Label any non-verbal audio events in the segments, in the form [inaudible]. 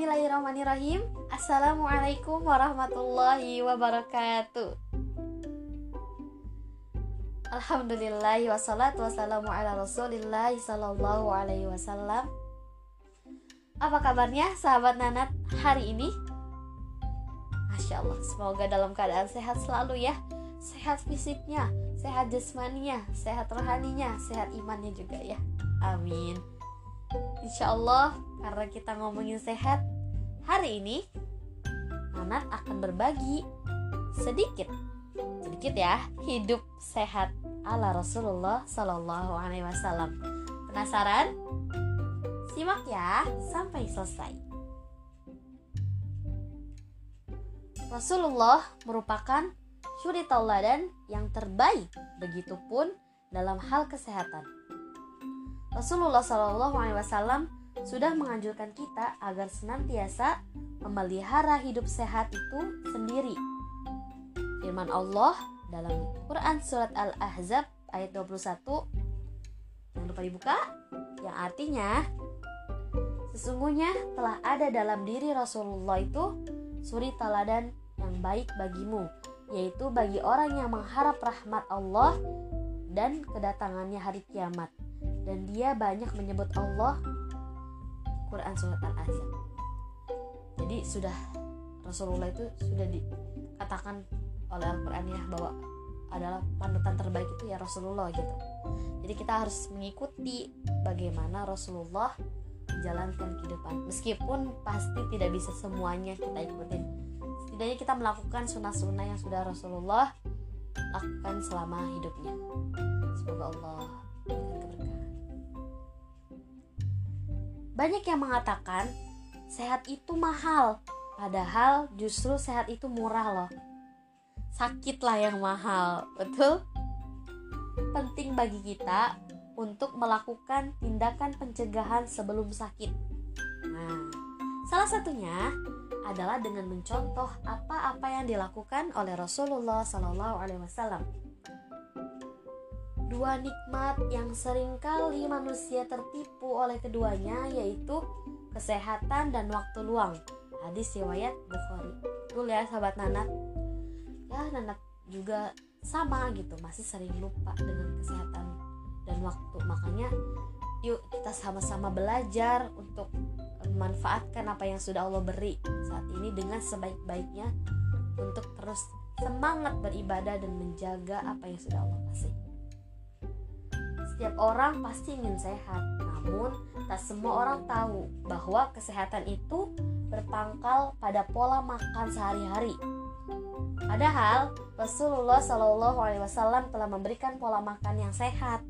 Bismillahirrahmanirrahim. Assalamualaikum warahmatullahi wabarakatuh. Alhamdulillah wassalatu wassalamu ala rasulillah sallallahu alaihi wasallam. Apa kabarnya sahabat Nanat hari ini? Masya Allah, semoga dalam keadaan sehat selalu ya. Sehat fisiknya, sehat jasmaninya, sehat rohaninya, sehat imannya juga ya. Amin. Insya Allah karena kita ngomongin sehat Hari ini Nanat akan berbagi sedikit Sedikit ya Hidup sehat ala Rasulullah Sallallahu Alaihi Wasallam. Penasaran? Simak ya sampai selesai. Rasulullah merupakan suri tauladan yang terbaik Begitupun dalam hal kesehatan. Rasulullah Shallallahu Alaihi Wasallam sudah menganjurkan kita agar senantiasa memelihara hidup sehat itu sendiri. Firman Allah dalam Quran surat Al-Ahzab ayat 21 Jangan lupa dibuka yang artinya sesungguhnya telah ada dalam diri Rasulullah itu suri teladan yang baik bagimu yaitu bagi orang yang mengharap rahmat Allah dan kedatangannya hari kiamat dan dia banyak menyebut Allah Quran surat Al-Ahzab. Jadi sudah Rasulullah itu sudah dikatakan oleh Al-Qur'an ya bahwa adalah panutan terbaik itu ya Rasulullah gitu. Jadi kita harus mengikuti bagaimana Rasulullah menjalankan kehidupan. Meskipun pasti tidak bisa semuanya kita ikutin. Setidaknya kita melakukan sunnah-sunnah yang sudah Rasulullah lakukan selama hidupnya. Semoga Allah berikan keberkahan. Banyak yang mengatakan sehat itu mahal, padahal justru sehat itu murah loh. Sakitlah yang mahal, betul? Penting bagi kita untuk melakukan tindakan pencegahan sebelum sakit. Nah, salah satunya adalah dengan mencontoh apa-apa yang dilakukan oleh Rasulullah Sallallahu Alaihi Wasallam dua nikmat yang sering kali manusia tertipu oleh keduanya yaitu kesehatan dan waktu luang. Hadis riwayat Bukhari. Betul ya sahabat Nanat. Ya Nanat juga sama gitu, masih sering lupa dengan kesehatan dan waktu. Makanya yuk kita sama-sama belajar untuk memanfaatkan apa yang sudah Allah beri saat ini dengan sebaik-baiknya untuk terus semangat beribadah dan menjaga apa yang sudah Allah kasih. Setiap orang pasti ingin sehat, namun tak semua orang tahu bahwa kesehatan itu berpangkal pada pola makan sehari-hari. Padahal Rasulullah Shallallahu Alaihi Wasallam telah memberikan pola makan yang sehat.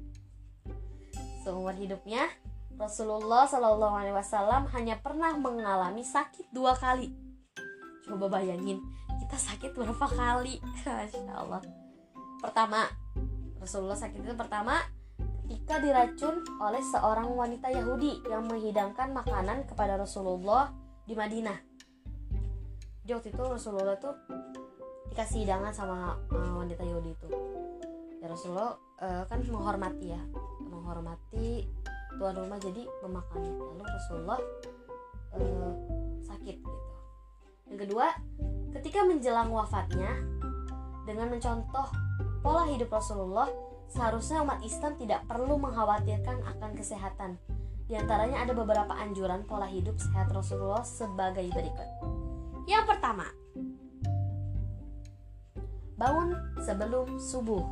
Seumur hidupnya, Rasulullah Shallallahu Alaihi Wasallam hanya pernah mengalami sakit dua kali. Coba bayangin, kita sakit berapa kali? [laughs] Masya Allah. Pertama, Rasulullah sakit itu pertama ketika diracun oleh seorang wanita Yahudi yang menghidangkan makanan kepada Rasulullah di Madinah. Jadi waktu itu Rasulullah tuh dikasih hidangan sama uh, wanita Yahudi itu. Ya Rasulullah uh, kan menghormati ya, menghormati tuan rumah jadi memakannya. Lalu Rasulullah uh, sakit gitu. Yang kedua, ketika menjelang wafatnya dengan mencontoh pola hidup Rasulullah seharusnya umat Islam tidak perlu mengkhawatirkan akan kesehatan. Di antaranya ada beberapa anjuran pola hidup sehat Rasulullah sebagai berikut. Yang pertama, bangun sebelum subuh.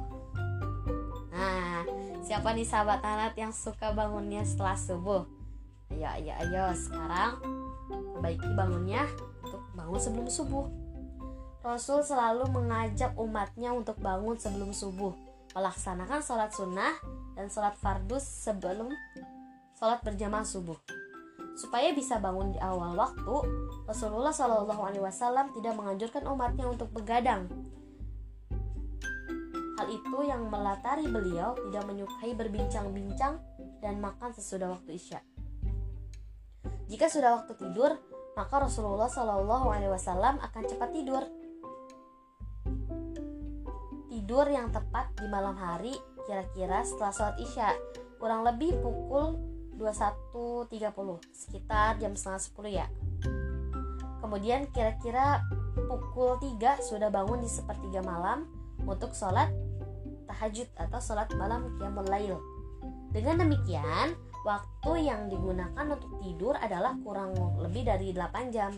Nah, siapa nih sahabat anak yang suka bangunnya setelah subuh? Ayo, ayo, ayo, sekarang perbaiki bangunnya untuk bangun sebelum subuh. Rasul selalu mengajak umatnya untuk bangun sebelum subuh melaksanakan sholat sunnah dan sholat fardus sebelum sholat berjamaah subuh. Supaya bisa bangun di awal waktu, Rasulullah Shallallahu Alaihi Wasallam tidak menganjurkan umatnya untuk begadang. Hal itu yang melatari beliau tidak menyukai berbincang-bincang dan makan sesudah waktu isya. Jika sudah waktu tidur, maka Rasulullah Shallallahu Alaihi Wasallam akan cepat tidur tidur yang tepat di malam hari kira-kira setelah sholat isya kurang lebih pukul 21.30 sekitar jam setengah 10 ya. Kemudian kira-kira pukul 3 sudah bangun di sepertiga malam untuk sholat tahajud atau sholat malam qiyamul lail. Dengan demikian waktu yang digunakan untuk tidur adalah kurang lebih dari 8 jam.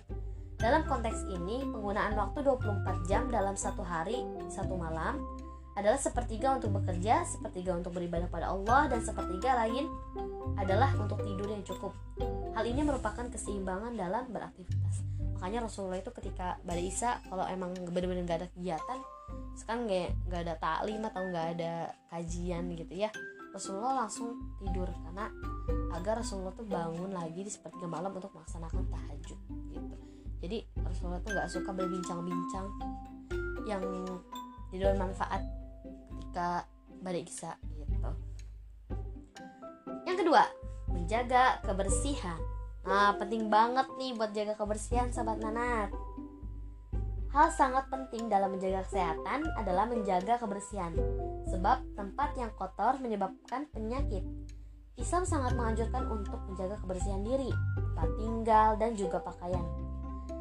Dalam konteks ini, penggunaan waktu 24 jam dalam satu hari, satu malam adalah sepertiga untuk bekerja, sepertiga untuk beribadah pada Allah, dan sepertiga lain adalah untuk tidur yang cukup. Hal ini merupakan keseimbangan dalam beraktivitas. Makanya Rasulullah itu ketika pada Isa kalau emang benar-benar gak ada kegiatan, sekarang nggak nggak ada taklim atau nggak ada kajian gitu ya, Rasulullah langsung tidur karena agar Rasulullah tuh bangun lagi di sepertiga malam untuk melaksanakan tahajud gitu jadi Rasulullah tuh nggak suka berbincang-bincang yang tidak bermanfaat ketika kisah gitu yang kedua menjaga kebersihan nah penting banget nih buat jaga kebersihan sahabat nanat Hal sangat penting dalam menjaga kesehatan adalah menjaga kebersihan, sebab tempat yang kotor menyebabkan penyakit. Islam sangat menganjurkan untuk menjaga kebersihan diri, tempat tinggal, dan juga pakaian.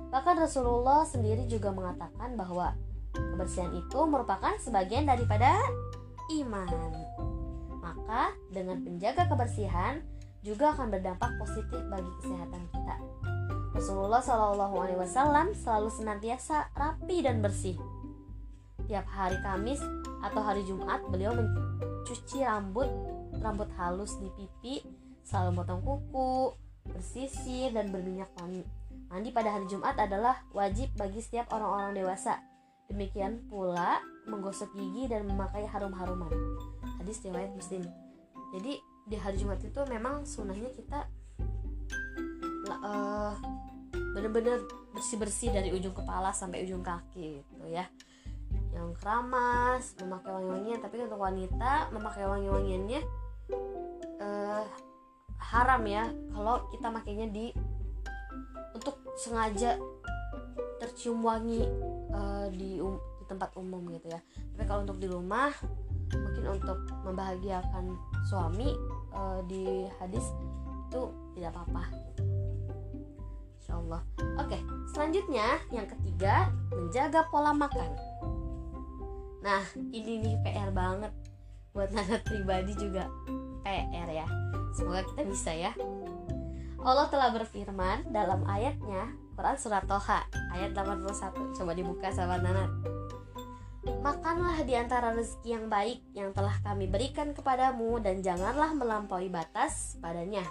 Bahkan Rasulullah sendiri juga mengatakan bahwa kebersihan itu merupakan sebagian daripada iman. Maka dengan menjaga kebersihan juga akan berdampak positif bagi kesehatan kita. Rasulullah Shallallahu Alaihi Wasallam selalu senantiasa rapi dan bersih. Tiap hari Kamis atau hari Jumat beliau mencuci rambut, rambut halus di pipi, selalu potong kuku, bersisir dan berminyak wangi Mandi pada hari Jumat adalah wajib bagi setiap orang-orang dewasa. Demikian pula menggosok gigi dan memakai harum-haruman. Hadis riwayat Muslim. Jadi di hari Jumat itu memang sunahnya kita uh, bener-bener bersih-bersih dari ujung kepala sampai ujung kaki gitu ya yang keramas memakai wangi-wangian tapi untuk wanita memakai wangi-wangiannya uh, haram ya kalau kita makainya di untuk sengaja tercium wangi uh, di, um, di tempat umum gitu ya. Tapi kalau untuk di rumah mungkin untuk membahagiakan suami uh, di hadis itu tidak apa-apa. Insya Allah oke selanjutnya yang ketiga menjaga pola makan. Nah ini nih PR banget. Buat Nana pribadi juga PR ya. Semoga kita bisa ya. Allah telah berfirman dalam ayatnya Quran Surat Toha ayat 81 Coba dibuka sahabat Nanat Makanlah di antara rezeki yang baik yang telah kami berikan kepadamu dan janganlah melampaui batas padanya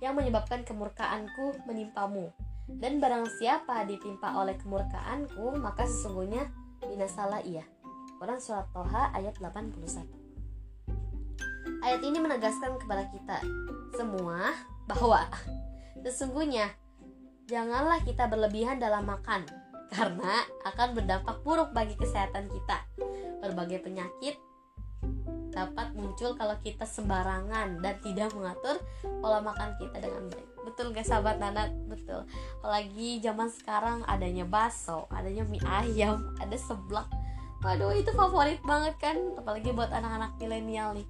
yang menyebabkan kemurkaanku menimpamu. Dan barang siapa ditimpa oleh kemurkaanku maka sesungguhnya binasalah ia. Quran Surat Toha ayat 81 Ayat ini menegaskan kepada kita semua bahwa sesungguhnya janganlah kita berlebihan dalam makan karena akan berdampak buruk bagi kesehatan kita. Berbagai penyakit dapat muncul kalau kita sembarangan dan tidak mengatur pola makan kita dengan baik. Betul gak sahabat Nana? Betul. Apalagi zaman sekarang adanya bakso, adanya mie ayam, [laughs] ada seblak. Waduh itu favorit banget kan, apalagi buat anak-anak milenial nih.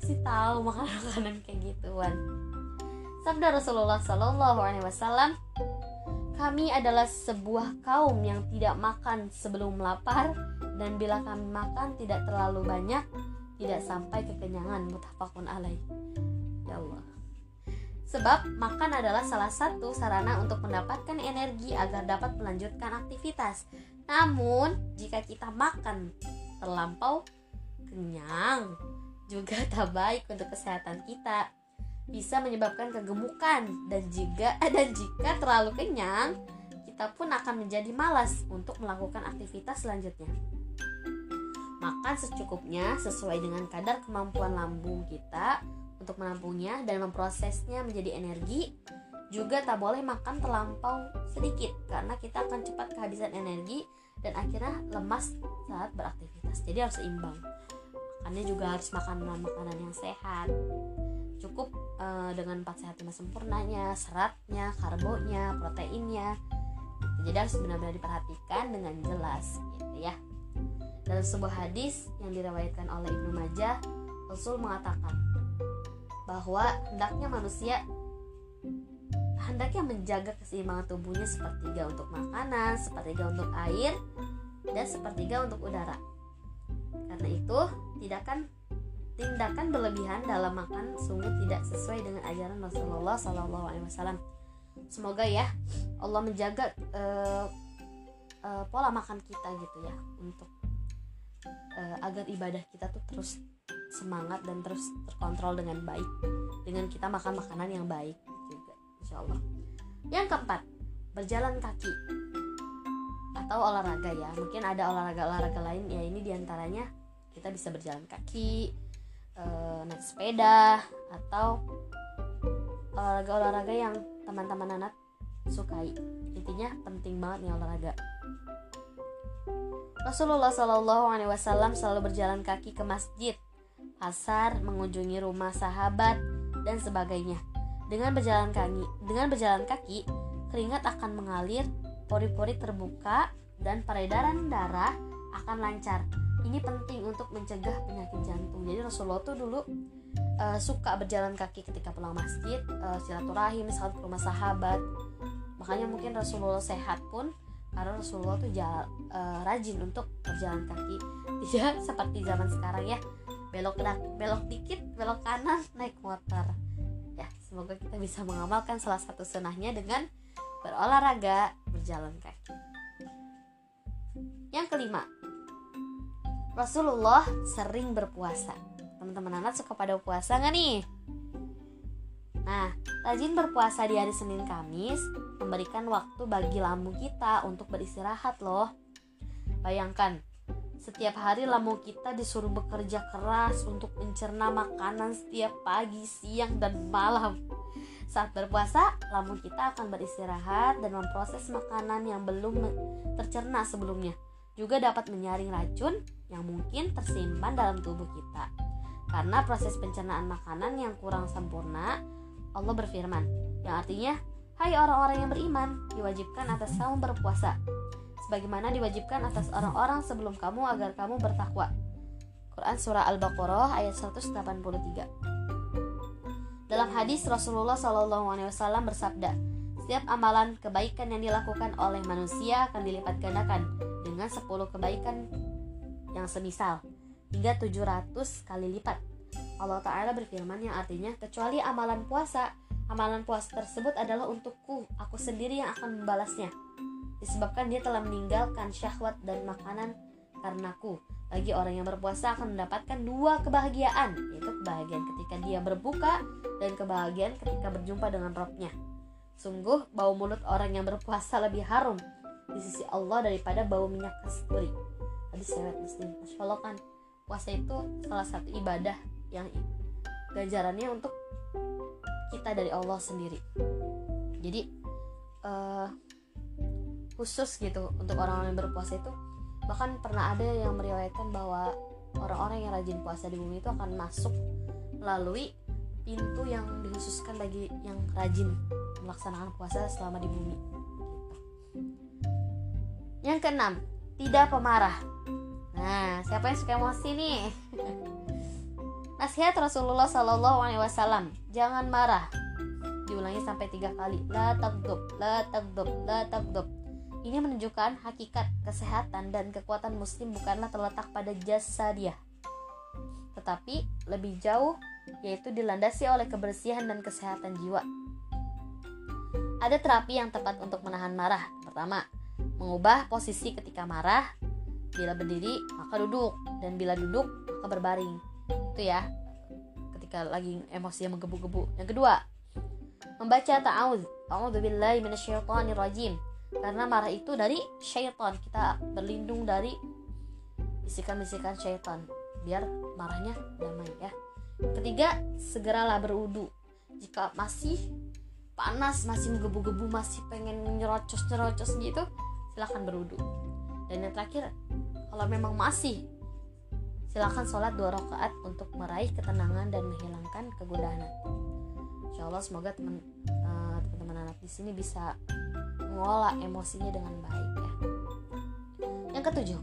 Pasti tahu makanan-makanan kayak gituan. Sabda Rasulullah Alaihi Wasallam, kami adalah sebuah kaum yang tidak makan sebelum lapar dan bila kami makan tidak terlalu banyak, tidak sampai kekenyangan mutafakun alaih. Ya Allah. Sebab makan adalah salah satu sarana untuk mendapatkan energi agar dapat melanjutkan aktivitas. Namun, jika kita makan terlampau kenyang, juga [laughs] tak baik untuk kesehatan kita bisa menyebabkan kegemukan dan jika [laughs] dan jika terlalu kenyang kita pun akan menjadi malas untuk melakukan aktivitas selanjutnya. Makan secukupnya sesuai dengan kadar kemampuan lambung kita untuk menampungnya dan memprosesnya menjadi energi. Juga tak boleh makan terlampau sedikit karena kita akan cepat kehabisan energi dan akhirnya lemas saat beraktivitas. Jadi harus seimbang. Makannya juga harus makan makanan yang sehat cukup uh, dengan empat sehat lima sempurnanya seratnya karbonya proteinnya gitu. jadi harus benar-benar diperhatikan dengan jelas gitu ya dalam sebuah hadis yang diriwayatkan oleh Ibnu Majah Rasul mengatakan bahwa hendaknya manusia hendaknya menjaga keseimbangan tubuhnya sepertiga untuk makanan, sepertiga untuk air, dan sepertiga untuk udara. Karena itu, tindakan tindakan berlebihan dalam makan sungguh tidak sesuai dengan ajaran Rasulullah Sallallahu Alaihi Wasallam. Semoga ya Allah menjaga uh, uh, pola makan kita gitu ya untuk uh, agar ibadah kita tuh terus semangat dan terus terkontrol dengan baik dengan kita makan makanan yang baik juga insya Allah yang keempat berjalan kaki atau olahraga ya mungkin ada olahraga olahraga lain ya ini di antaranya kita bisa berjalan kaki naik sepeda atau olahraga olahraga yang teman-teman anak sukai intinya penting banget nih olahraga Rasulullah Shallallahu Alaihi Wasallam selalu berjalan kaki ke masjid, pasar, mengunjungi rumah sahabat dan sebagainya. Dengan berjalan kaki, dengan berjalan kaki, keringat akan mengalir, pori-pori terbuka, dan peredaran darah akan lancar. Ini penting untuk mencegah penyakit jantung. Jadi Rasulullah tuh dulu uh, suka berjalan kaki ketika pulang masjid, uh, silaturahim, misalnya ke rumah sahabat. Makanya mungkin Rasulullah sehat pun karena Rasulullah tuh jala, uh, rajin untuk berjalan kaki tidak [laughs] seperti zaman sekarang ya belok belok dikit belok kanan naik motor ya semoga kita bisa mengamalkan salah satu senahnya dengan berolahraga berjalan kaki yang kelima Rasulullah sering berpuasa teman-teman anak suka pada puasa nggak nih Nah, rajin berpuasa di hari Senin Kamis memberikan waktu bagi lambung kita untuk beristirahat loh. Bayangkan, setiap hari lambung kita disuruh bekerja keras untuk mencerna makanan setiap pagi, siang, dan malam. Saat berpuasa, lambung kita akan beristirahat dan memproses makanan yang belum tercerna sebelumnya. Juga dapat menyaring racun yang mungkin tersimpan dalam tubuh kita. Karena proses pencernaan makanan yang kurang sempurna Allah berfirman, yang artinya, Hai orang-orang yang beriman, diwajibkan atas kamu berpuasa, sebagaimana diwajibkan atas orang-orang sebelum kamu agar kamu bertakwa. Quran Surah Al-Baqarah ayat 183 Dalam hadis Rasulullah SAW bersabda, setiap amalan kebaikan yang dilakukan oleh manusia akan dilipat gandakan dengan 10 kebaikan yang semisal. Hingga 700 kali lipat. Allah Ta'ala berfirman yang artinya kecuali amalan puasa Amalan puasa tersebut adalah untukku Aku sendiri yang akan membalasnya. Disebabkan dia telah meninggalkan syahwat dan makanan karenaku. Bagi orang yang berpuasa akan mendapatkan dua kebahagiaan Yaitu kebahagiaan ketika dia berbuka Dan kebahagiaan ketika berjumpa dengan rohnya Sungguh bau mulut orang yang berpuasa lebih harum di sisi Allah daripada bau minyak kasturi. Hadis riwayat Muslim. Allah kan puasa itu salah satu ibadah yang ganjarannya untuk kita dari Allah sendiri jadi uh, khusus gitu untuk orang-orang yang berpuasa itu bahkan pernah ada yang meriwayatkan bahwa orang-orang yang rajin puasa di bumi itu akan masuk melalui pintu yang dikhususkan bagi yang rajin melaksanakan puasa selama di bumi. Yang keenam, tidak pemarah. Nah, siapa yang suka emosi nih? Nasihat Rasulullah Shallallahu Alaihi Wasallam, jangan marah. Diulangi sampai tiga kali. La takdob, la takdob, la takdob. Ini menunjukkan hakikat kesehatan dan kekuatan muslim bukanlah terletak pada jasa dia, tetapi lebih jauh yaitu dilandasi oleh kebersihan dan kesehatan jiwa. Ada terapi yang tepat untuk menahan marah. Pertama, mengubah posisi ketika marah. Bila berdiri, maka duduk, dan bila duduk, maka berbaring. Itu ya ketika lagi emosi yang menggebu-gebu. Yang kedua membaca ta'awudz. A'udzubillahi rajim karena marah itu dari syaitan. Kita berlindung dari bisikan-bisikan syaitan biar marahnya damai ya. Ketiga segeralah berudu jika masih panas masih menggebu-gebu masih pengen nyerocos-nyerocos gitu silahkan berudu dan yang terakhir kalau memang masih Silakan sholat dua rakaat untuk meraih ketenangan dan menghilangkan kegundahan Insya Allah semoga teman uh, teman-teman anak di sini bisa mengolah emosinya dengan baik ya. Yang ketujuh,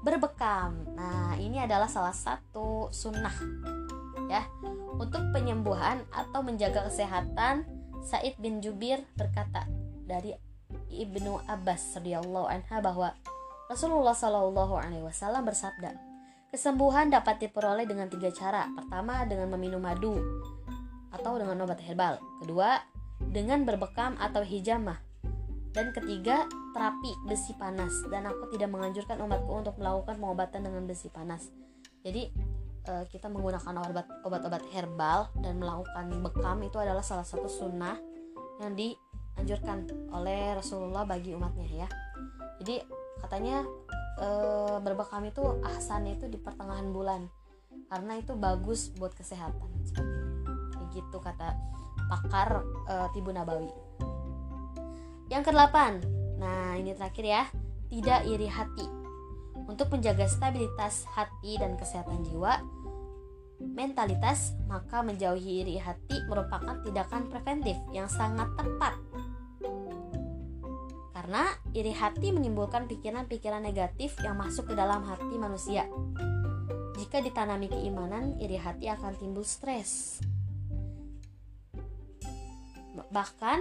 berbekam. Nah ini adalah salah satu sunnah ya untuk penyembuhan atau menjaga kesehatan Said bin Jubir berkata dari Ibnu Abbas radhiyallahu anha bahwa Rasulullah Shallallahu alaihi wasallam bersabda, kesembuhan dapat diperoleh dengan tiga cara. Pertama, dengan meminum madu atau dengan obat herbal. Kedua, dengan berbekam atau hijamah. Dan ketiga, terapi besi panas. Dan aku tidak menganjurkan umatku untuk melakukan pengobatan dengan besi panas. Jadi eh, kita menggunakan obat-obat herbal dan melakukan bekam itu adalah salah satu sunnah yang dianjurkan oleh Rasulullah bagi umatnya ya. Jadi katanya e, berbekam itu ahsan itu di pertengahan bulan. Karena itu bagus buat kesehatan seperti gitu kata pakar e, Tibu Nabawi. Yang kedelapan. Nah ini terakhir ya. Tidak iri hati. Untuk menjaga stabilitas hati dan kesehatan jiwa mentalitas maka menjauhi iri hati merupakan tindakan preventif yang sangat tepat karena iri hati menimbulkan pikiran-pikiran negatif yang masuk ke dalam hati manusia. Jika ditanami keimanan, iri hati akan timbul stres. Bahkan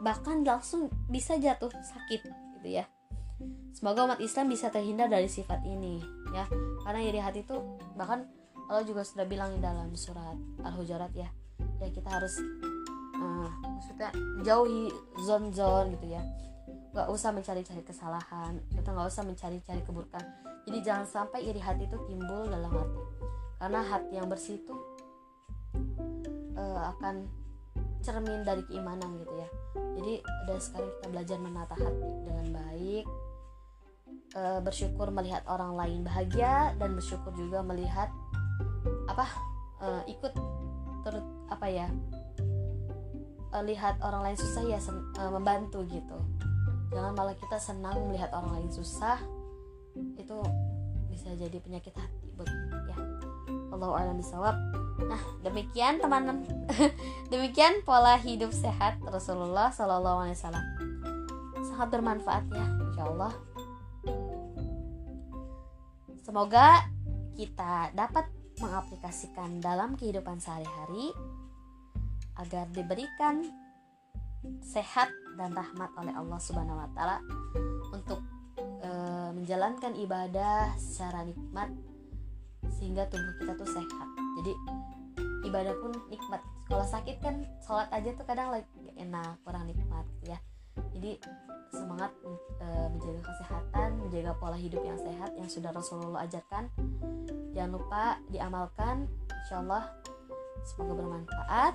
bahkan langsung bisa jatuh sakit gitu ya. Semoga umat Islam bisa terhindar dari sifat ini ya. Karena iri hati itu bahkan Allah juga sudah bilang di dalam surat Al-Hujurat ya. Ya kita harus uh, maksudnya jauhi zon-zon gitu ya. Nggak usah mencari-cari kesalahan kita nggak usah mencari-cari keburukan. Jadi jangan sampai iri hati itu timbul dalam hati. Karena hati yang bersih itu uh, akan cermin dari keimanan gitu ya. Jadi ada sekarang kita belajar menata hati dengan baik uh, bersyukur melihat orang lain bahagia dan bersyukur juga melihat apa uh, ikut terus apa ya uh, lihat orang lain susah ya uh, membantu gitu. Jangan malah kita senang melihat orang lain susah itu bisa jadi penyakit hati buat ya. Allah alam bisawab nah demikian teman [laughs] demikian pola hidup sehat Rasulullah Shallallahu Alaihi Wasallam. Sangat bermanfaat ya Insya Allah semoga kita dapat mengaplikasikan dalam kehidupan sehari-hari agar diberikan sehat dan rahmat oleh Allah Subhanahu wa taala untuk e, menjalankan ibadah secara nikmat sehingga tubuh kita tuh sehat. Jadi ibadah pun nikmat. Kalau sakit kan sholat aja tuh kadang lagi enak, kurang nikmat ya. Jadi semangat e, menjaga kesehatan, menjaga pola hidup yang sehat yang sudah Rasulullah ajarkan. Jangan lupa diamalkan. Insya Allah semoga bermanfaat.